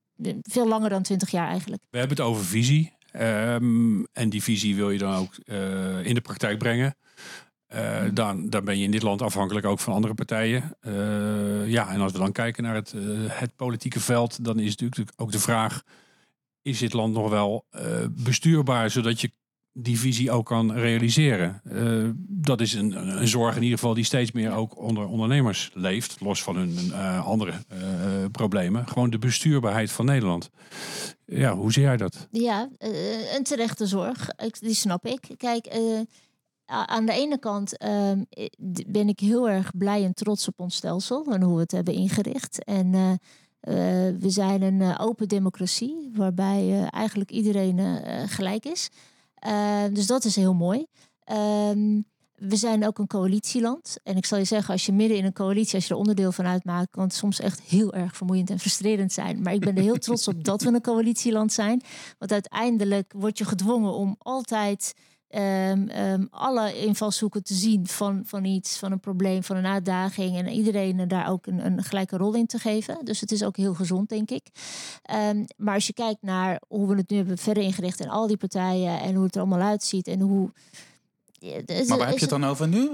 veel langer dan twintig jaar eigenlijk. We hebben het over visie. Um, en die visie wil je dan ook uh, in de praktijk brengen. Uh, dan, dan ben je in dit land afhankelijk ook van andere partijen. Ja, en als we dan kijken naar het, het politieke veld, dan is natuurlijk ook de vraag: is dit land nog wel bestuurbaar zodat je die visie ook kan realiseren. Uh, dat is een, een, zorg in ieder geval die steeds meer ook onder ondernemers leeft, los van hun uh, andere problemen. Gewoon de bestuurbaarheid van Nederland. Ja, hoe zie jij dat? Ja, een terechte zorg. Die snap ik. Kijk, aan de ene kant ehm, ben ik heel erg blij en trots op ons stelsel en hoe we het hebben ingericht. En we zijn een open democratie waarbij eigenlijk iedereen gelijk is. Dus dat is heel mooi. Um, we zijn ook een coalitieland. En ik zal je zeggen, als je midden in een coalitie, als je er onderdeel van uitmaakt, kan het soms echt heel erg vermoeiend en frustrerend zijn. Maar ik ben er heel trots op dat we een coalitieland zijn. Want uiteindelijk word je gedwongen om altijd um, um, alle invalshoeken te zien van, van iets, van een probleem, van een uitdaging. En iedereen daar ook een, een gelijke rol in te geven. Dus het is ook heel gezond, denk ik. Um, maar als je kijkt naar hoe we het nu hebben verder ingericht en al die partijen en hoe het er allemaal uitziet en hoe maar waar heb je het dan over nu?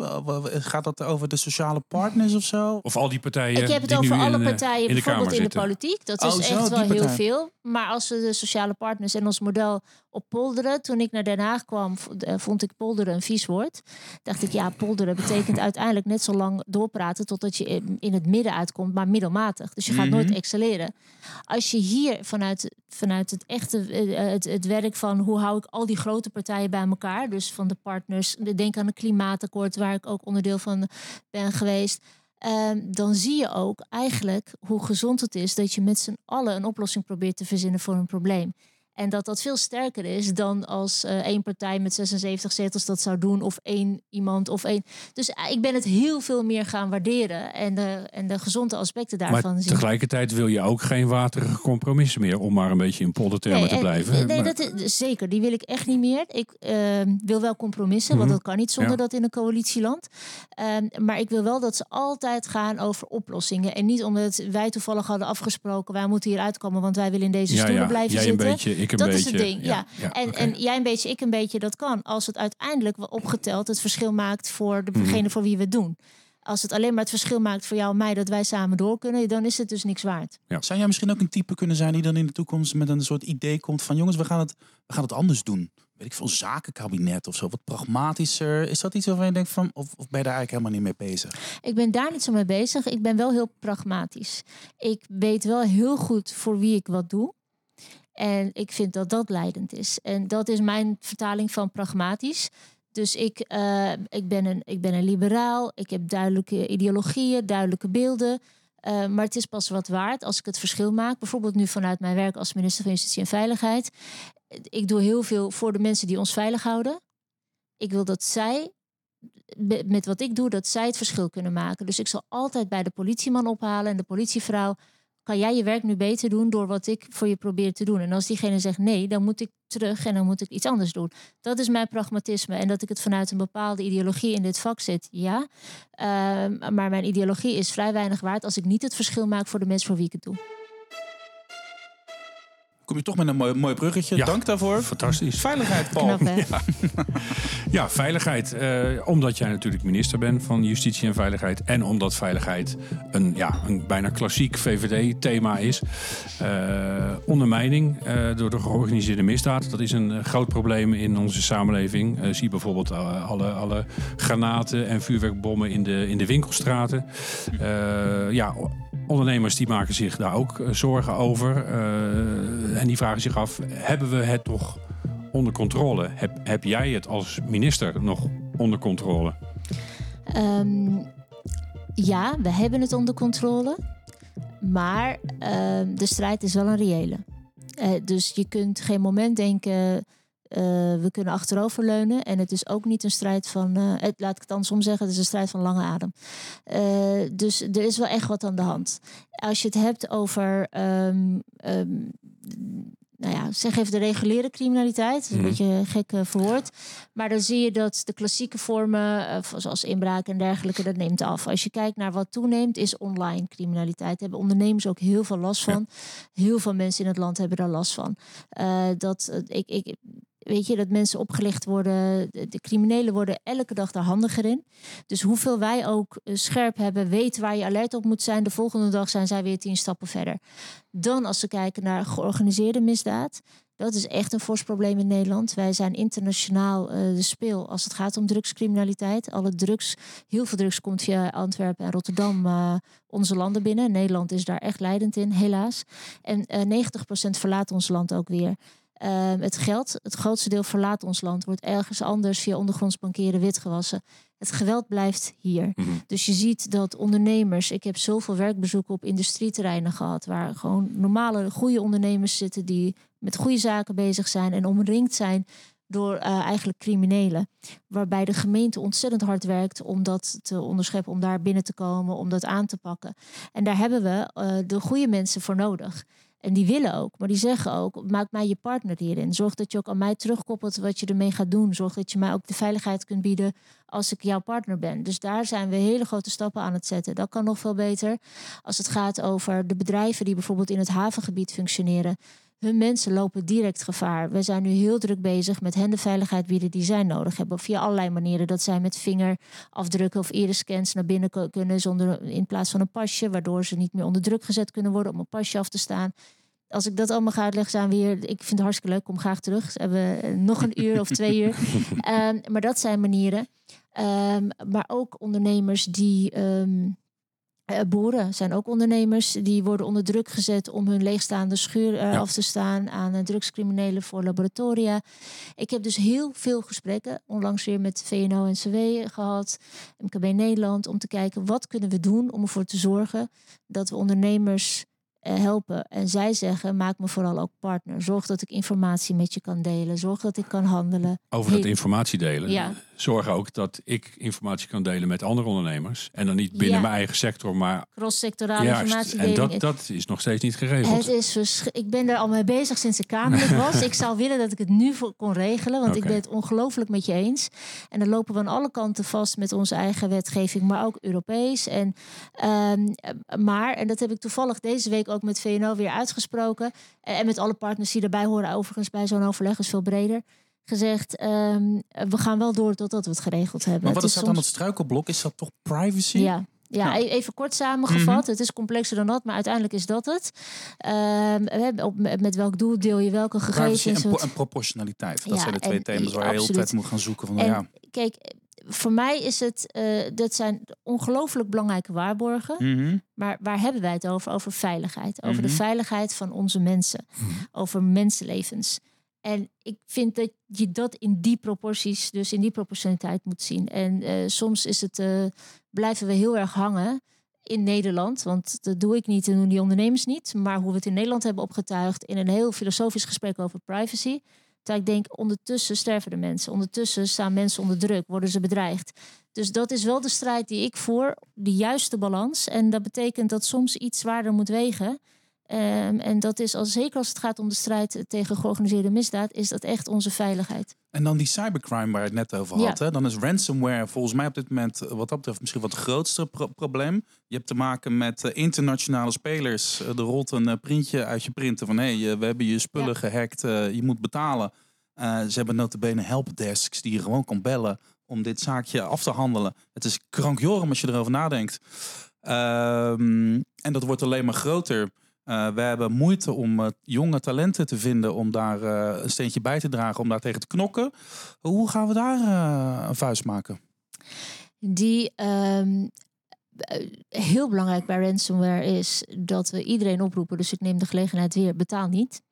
Gaat dat over de sociale partners of zo? Of al die partijen? Ik heb het over alle eh, partijen, in bijvoorbeeld in de politiek. Dat is oh, echt wel heel veel. Maar als we de sociale partners en ons model op polderen. Toen ik naar Den Haag kwam, eh, vond ik polderen een vies woord. Dacht ik, ja, polderen betekent uiteindelijk net zo lang doorpraten totdat je in het midden uitkomt, maar middelmatig. Dus je gaat nooit mhm. excelleren. Als je hier vanuit, vanuit het echte, eh, het, het werk van hoe hou ik al die grote partijen bij elkaar, dus van de partners, denk aan het klimaatakkoord waar ik ook onderdeel van ben geweest. Um, dan zie je ook eigenlijk hoe gezond het is dat je met z'n allen een oplossing probeert te verzinnen voor een probleem. En dat dat veel sterker is dan als uh, één partij met 76 zetels dat zou doen. Of één iemand of één. Dus uh, ik ben het heel veel meer gaan waarderen. En de, en de gezonde aspecten daarvan maar zien. tegelijkertijd wil je ook geen waterige compromissen meer. Om maar een beetje in poldertermen nee, te blijven. Nee, maar... dat is, zeker. Die wil ik echt niet meer. Ik uh, wil wel compromissen. Want mhm. dat kan niet zonder ja. dat in een coalitieland. Ehm, maar ik wil wel dat ze altijd gaan over oplossingen. En niet omdat wij toevallig hadden afgesproken. Wij moeten hier uitkomen. Want wij willen in deze stoelen ja, blijven Jij zitten. Een beetje, ik een dat beetje. is het ding, ja. ja. en, okay. en jij een beetje, ik een beetje, dat kan. Als het uiteindelijk opgeteld het verschil maakt voor degene mm. voor wie we het doen. Als het alleen maar het verschil maakt voor jou en mij dat wij samen door kunnen, dan is het dus niks waard. Ja. Zou jij misschien ook een type kunnen zijn die dan in de toekomst met een soort idee komt van jongens, we gaan het, we gaan het anders doen? Weet ik veel, zakenkabinet of zo, wat pragmatischer. Is dat iets waarvan je denkt van, of, of ben je daar eigenlijk helemaal niet mee bezig? Ik ben daar niet zo mee bezig. Ik ben wel heel pragmatisch. Ik weet wel heel goed voor wie ik wat doe. En ik vind dat dat leidend is. En dat is mijn vertaling van pragmatisch. Dus ik, uh, ik, ben, een, ik ben een liberaal. Ik heb duidelijke ideologieën, duidelijke beelden. Uh, maar het is pas wat waard als ik het verschil maak. Bijvoorbeeld nu vanuit mijn werk als minister van Justitie en Veiligheid. Ik doe heel veel voor de mensen die ons veilig houden. Ik wil dat zij met met wat ik doe, dat zij het verschil kunnen maken. Dus ik zal altijd bij de politieman ophalen en de politievrouw. Kan jij je werk nu beter doen door wat ik voor je probeer te doen? En als diegene zegt nee, dan moet ik terug en dan moet ik iets anders doen. Dat is mijn pragmatisme. En dat ik het vanuit een bepaalde ideologie in dit vak zit, ja. Ehm, maar mijn ideologie is vrij weinig waard als ik niet het verschil maak voor de mensen voor wie ik het doe. Kom je toch met een mooi, mooi bruggetje. Ja. Dank daarvoor. Fantastisch. Veiligheid, Paul. Knap? Ja, veiligheid. eh, omdat jij natuurlijk minister bent van Justitie en Veiligheid. En omdat veiligheid een, ja, een bijna klassiek VVD-thema is. Eh, ondermijning eh, door de georganiseerde misdaad. Dat is een groot probleem in onze samenleving. Eh, zie bijvoorbeeld alle, alle granaten en vuurwerkbommen in de, in de winkelstraten. Eh, ja, ondernemers die maken zich daar ook eh, zorgen over. Eh, en die vragen zich af, hebben we het toch onder controle? Heb, heb jij het als minister nog onder controle? Ehm, ja, we hebben het onder controle. Maar ehm, de strijd is wel een reële. Eh, dus je kunt geen moment denken, we kunnen achteroverleunen. En het is ook niet een strijd van, eh, het, laat ik het andersom zeggen, het is een strijd van lange adem. Eh, dus er is wel echt wat aan de hand. Als je het hebt over, ehm, ehm, nou ja, zeg even de reguliere criminaliteit. Een Mhm. beetje gek eh, verwoord. Maar dan zie je dat de klassieke vormen, eh, zoals inbraak en dergelijke, dat neemt af. Als je kijkt naar wat toeneemt, is online criminaliteit. Daar hebben ondernemers ook heel veel last van. Heel veel mensen in het land hebben daar last van. Eh, dat, eh, ik, ik, weet je, dat mensen opgelicht worden. De, criminelen worden elke dag daar handiger in. Dus hoeveel wij ook eh, scherp hebben, weten waar je alert op moet zijn. De volgende dag zijn zij weer tien stappen verder. Dan als we kijken naar georganiseerde misdaad. Dat is echt een fors probleem in Nederland. Wij zijn internationaal eh, de speel als het gaat om drugscriminaliteit. Alle drugs, heel veel drugs komt via Antwerpen en Rotterdam eh, onze landen binnen. Nederland is daar echt leidend in, helaas. En eh 90% verlaat ons land ook weer. Ehm, het geld, het grootste deel verlaat ons land, wordt ergens anders via ondergronds bankeren witgewassen. Het geweld blijft hier. Mhm. Dus je ziet dat ondernemers, ik heb zoveel werkbezoeken op industrieterreinen gehad, waar gewoon normale, goede ondernemers zitten die met goede zaken bezig zijn en omringd zijn door eh, eigenlijk criminelen. Waarbij de gemeente ontzettend hard werkt om dat te onderscheppen, om daar binnen te komen, om dat aan te pakken. En daar hebben we eh, de goede mensen voor nodig. En die willen ook, maar die zeggen ook: maak mij je partner hierin. Zorg dat je ook aan mij terugkoppelt wat je ermee gaat doen. Zorg dat je mij ook de veiligheid kunt bieden als ik jouw partner ben. Dus daar zijn we hele grote stappen aan het zetten. Dat kan nog veel beter als het gaat over de bedrijven die bijvoorbeeld in het havengebied functioneren. Hun mensen lopen direct gevaar. We zijn nu heel druk bezig met hen de veiligheid bieden die zij nodig hebben. Via allerlei manieren. Dat zij met vingerafdrukken of iris-scans naar binnen kunnen zonder, in plaats van een pasje. Waardoor ze niet meer onder druk gezet kunnen worden om een pasje af te staan. Als ik dat allemaal ga uitleggen, zijn we hier. Ik vind het hartstikke leuk. Kom graag terug. Dus hebben we eh, nog een uur of twee uur. Ehm, maar dat zijn manieren. Ehm, maar ook ondernemers die. ehm, eh, boeren zijn ook ondernemers. Die worden onder druk gezet om hun leegstaande schuur eh, Ja. af te staan aan eh, drugscriminelen voor laboratoria. Ik heb dus heel veel gesprekken, onlangs weer met VNO en CW gehad, MKB Nederland, om te kijken wat kunnen we doen om ervoor te zorgen dat we ondernemers helpen. En zij zeggen, maak me vooral ook partner. Zorg dat ik informatie met je kan delen. Zorg dat ik kan handelen. Over dat Heel- informatie delen. Ja. Zorg ook dat ik informatie kan delen met andere ondernemers. En dan niet binnen Ja. mijn eigen sector, maar Cross-sectorale juist. En dat, dat is nog steeds niet geregeld. Het is ik ben er al mee bezig sinds ik Kamerlid was. ik zou willen dat ik het nu voor kon regelen, want ik ben het ongelooflijk met je eens. En dan lopen we aan alle kanten vast met onze eigen wetgeving, maar ook Europees. En, ehm, maar, en dat heb ik toevallig deze week ook met VNO weer uitgesproken. eh, En met alle partners die erbij horen, overigens bij zo'n overleg is veel breder. Gezegd, ehm, we gaan wel door totdat we het geregeld hebben. Maar wat Het is dat dan soms- het struikelblok? Is dat toch privacy? ja. Ja, Ja. e- even kort samengevat. Mhm. Het is complexer dan dat, maar uiteindelijk is dat het. We hebben op, met welk doel deel je welke Privacy gegevens? en, pro- en proportionaliteit. Dat Ja, zijn de twee en- thema's waar je heel tijd moet gaan zoeken. Van, En- ja. Kijk, voor mij is het, eh, dat zijn ongelooflijk belangrijke waarborgen. Mhm. Maar waar hebben wij het over? Over veiligheid. Over de Mhm. veiligheid van onze mensen. Over mensenlevens. En ik vind dat je dat in die proporties, dus in die proportionaliteit moet zien. En eh, soms is het, eh, blijven we heel erg hangen in Nederland. Want dat doe ik niet en doen die ondernemers niet. Maar hoe we het in Nederland hebben opgetuigd in een heel filosofisch gesprek over privacy. Terwijl ik denk, ondertussen sterven de mensen. Ondertussen staan mensen onder druk, worden ze bedreigd. Dus dat is wel de strijd die ik voer, de juiste balans. En dat betekent dat soms iets zwaarder moet wegen. Ehm, en dat is al zeker als het gaat om de strijd tegen georganiseerde misdaad, is dat echt onze veiligheid. En dan die cybercrime waar je het net over had. Ja. Hè? Dan is ransomware volgens mij op dit moment eh, wat dat betreft misschien wat het grootste pro- probleem. Je hebt te maken met eh, internationale spelers. Eh, er rolt een printje uit je printen van hé, hey, we hebben je spullen Ja. gehackt, eh, je moet betalen. Ze hebben notabene helpdesks die je gewoon kan bellen om dit zaakje af te handelen. Het is krankjorum als je erover nadenkt. Ehm, en dat wordt alleen maar groter. Eh, we hebben moeite om eh, jonge talenten te vinden om daar eh, een steentje bij te dragen, om daar tegen te knokken. Hoe gaan we daar een vuist maken? Die ehm, eh, heel belangrijk bij ransomware is dat we iedereen oproepen. Dus ik neem de gelegenheid weer: betaal niet.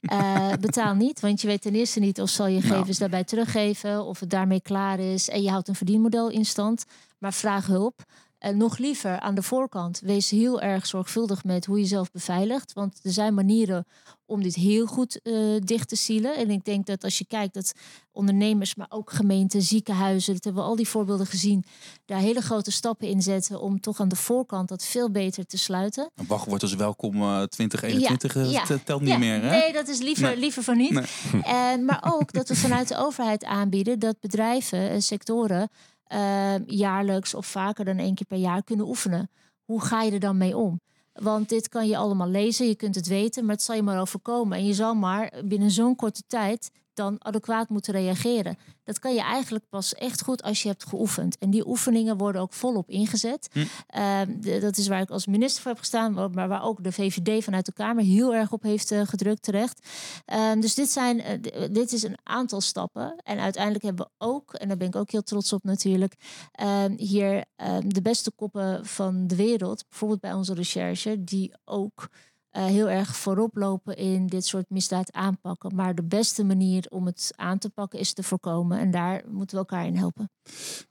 Betaal niet, want je weet ten eerste niet of zal je Nou. gegevens daarbij teruggeven, of het daarmee klaar is. En je houdt een verdienmodel in stand. Maar vraag hulp. En nog liever aan de voorkant, wees heel erg zorgvuldig met hoe je zelf beveiligt. Want er zijn manieren om dit heel goed eh, dicht te zielen. En ik denk dat als je kijkt dat ondernemers, maar ook gemeenten, ziekenhuizen, dat hebben we al die voorbeelden gezien, daar hele grote stappen in zetten om toch aan de voorkant dat veel beter te sluiten. Een wachtwoord is welkom eh 2021 eh, ja, telt niet Ja, meer. Hè? Nee, dat is liever, Nee. liever van niet. Nee. Eh, maar ook dat we vanuit de overheid aanbieden dat bedrijven en sectoren eh, jaarlijks of vaker dan één keer per jaar kunnen oefenen. Hoe ga je er dan mee om? Want dit kan je allemaal lezen, je kunt het weten, maar het zal je maar overkomen. En je zal maar binnen zo'n korte tijd dan adequaat moeten reageren. Dat kan je eigenlijk pas echt goed als je hebt geoefend. En die oefeningen worden ook volop ingezet. Hm. Ehm, de- dat is waar ik als minister voor heb gestaan, maar waar ook de VVD vanuit de Kamer heel erg op heeft eh, gedrukt terecht. Ehm, dus dit, zijn, eh, dit is een aantal stappen. En uiteindelijk hebben we ook, en daar ben ik ook heel trots op natuurlijk, ehm, hier de beste koppen van de wereld, bijvoorbeeld bij onze recherche, die ook eh, heel erg voorop lopen in dit soort misdaad aanpakken. Maar de beste manier om het aan te pakken is te voorkomen. En daar moeten we elkaar in helpen.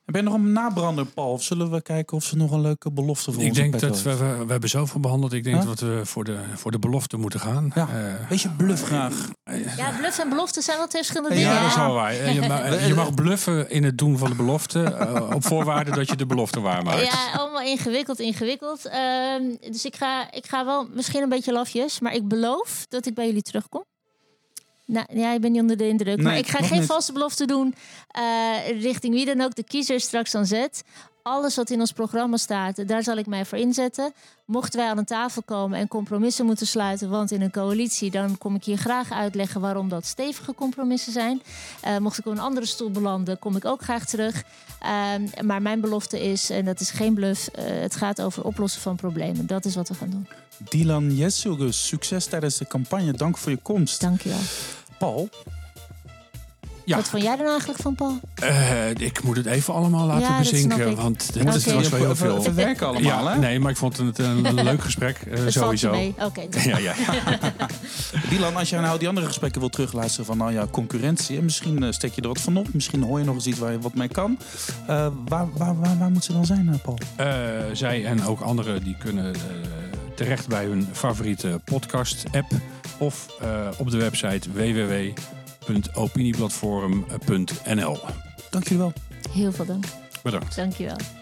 Ben je nog een nabrander, Paul? Of zullen we kijken of ze nog een leuke belofte voor Ik ons denk dat we, we, we hebben zoveel behandeld. Ik denk dat we voor de, voor de belofte moeten gaan. Ja. Eh, Wees je bluff graag. Ja, bluff en belofte zijn wel twee verschillende Ja, dingen. ja, dat is wel waar. Eh, Je mag, je mag bluffen in het doen van de belofte. op voorwaarde dat je de belofte waarmaakt. Ja, allemaal ingewikkeld, ingewikkeld. Ehm, dus ik ga, ik ga wel misschien een beetje lafjes, maar ik beloof dat ik bij jullie terugkom. Nou, ja, ik ben niet onder de indruk. maar ik ga geen niet. valse belofte doen eh, richting wie dan ook de kiezer straks dan zet. Alles wat in ons programma staat, daar zal ik mij voor inzetten. Mochten wij aan een tafel komen en compromissen moeten sluiten, want in een coalitie, dan kom ik hier graag uitleggen waarom dat stevige compromissen zijn. Eh, mocht ik op een andere stoel belanden, kom ik ook graag terug. Ehm, maar mijn belofte is, en dat is geen bluff, eh, het gaat over oplossen van problemen. Dat is wat we gaan doen. Dylan Jessugus, succes tijdens de campagne. Dank voor je komst. Dankjewel. Paul, Ja. Wat vond jij er nou eigenlijk van, Paul? Eh, ik moet het even allemaal laten Ja, bezinken. Want het Oké. was wel heel veel. even werken allemaal, Ja, hè? nee, maar ik vond het een leuk gesprek. eh, Het valt je sowieso. mee. Oké, Ja, ja. Dylan, als jij nou die andere gesprekken wil terugluisteren van nou ja, concurrentie. En misschien eh, steek je er wat van op. Misschien hoor je nog eens iets waar je wat mee kan. Waar, waar, waar, waar moet ze dan zijn, Paul? Eh, zij en ook anderen die kunnen eh, terecht bij hun favoriete podcast-app of eh, op de website www.opinieplatform.nl. Dank jullie wel. heel veel dank. Bedankt. Dankjewel.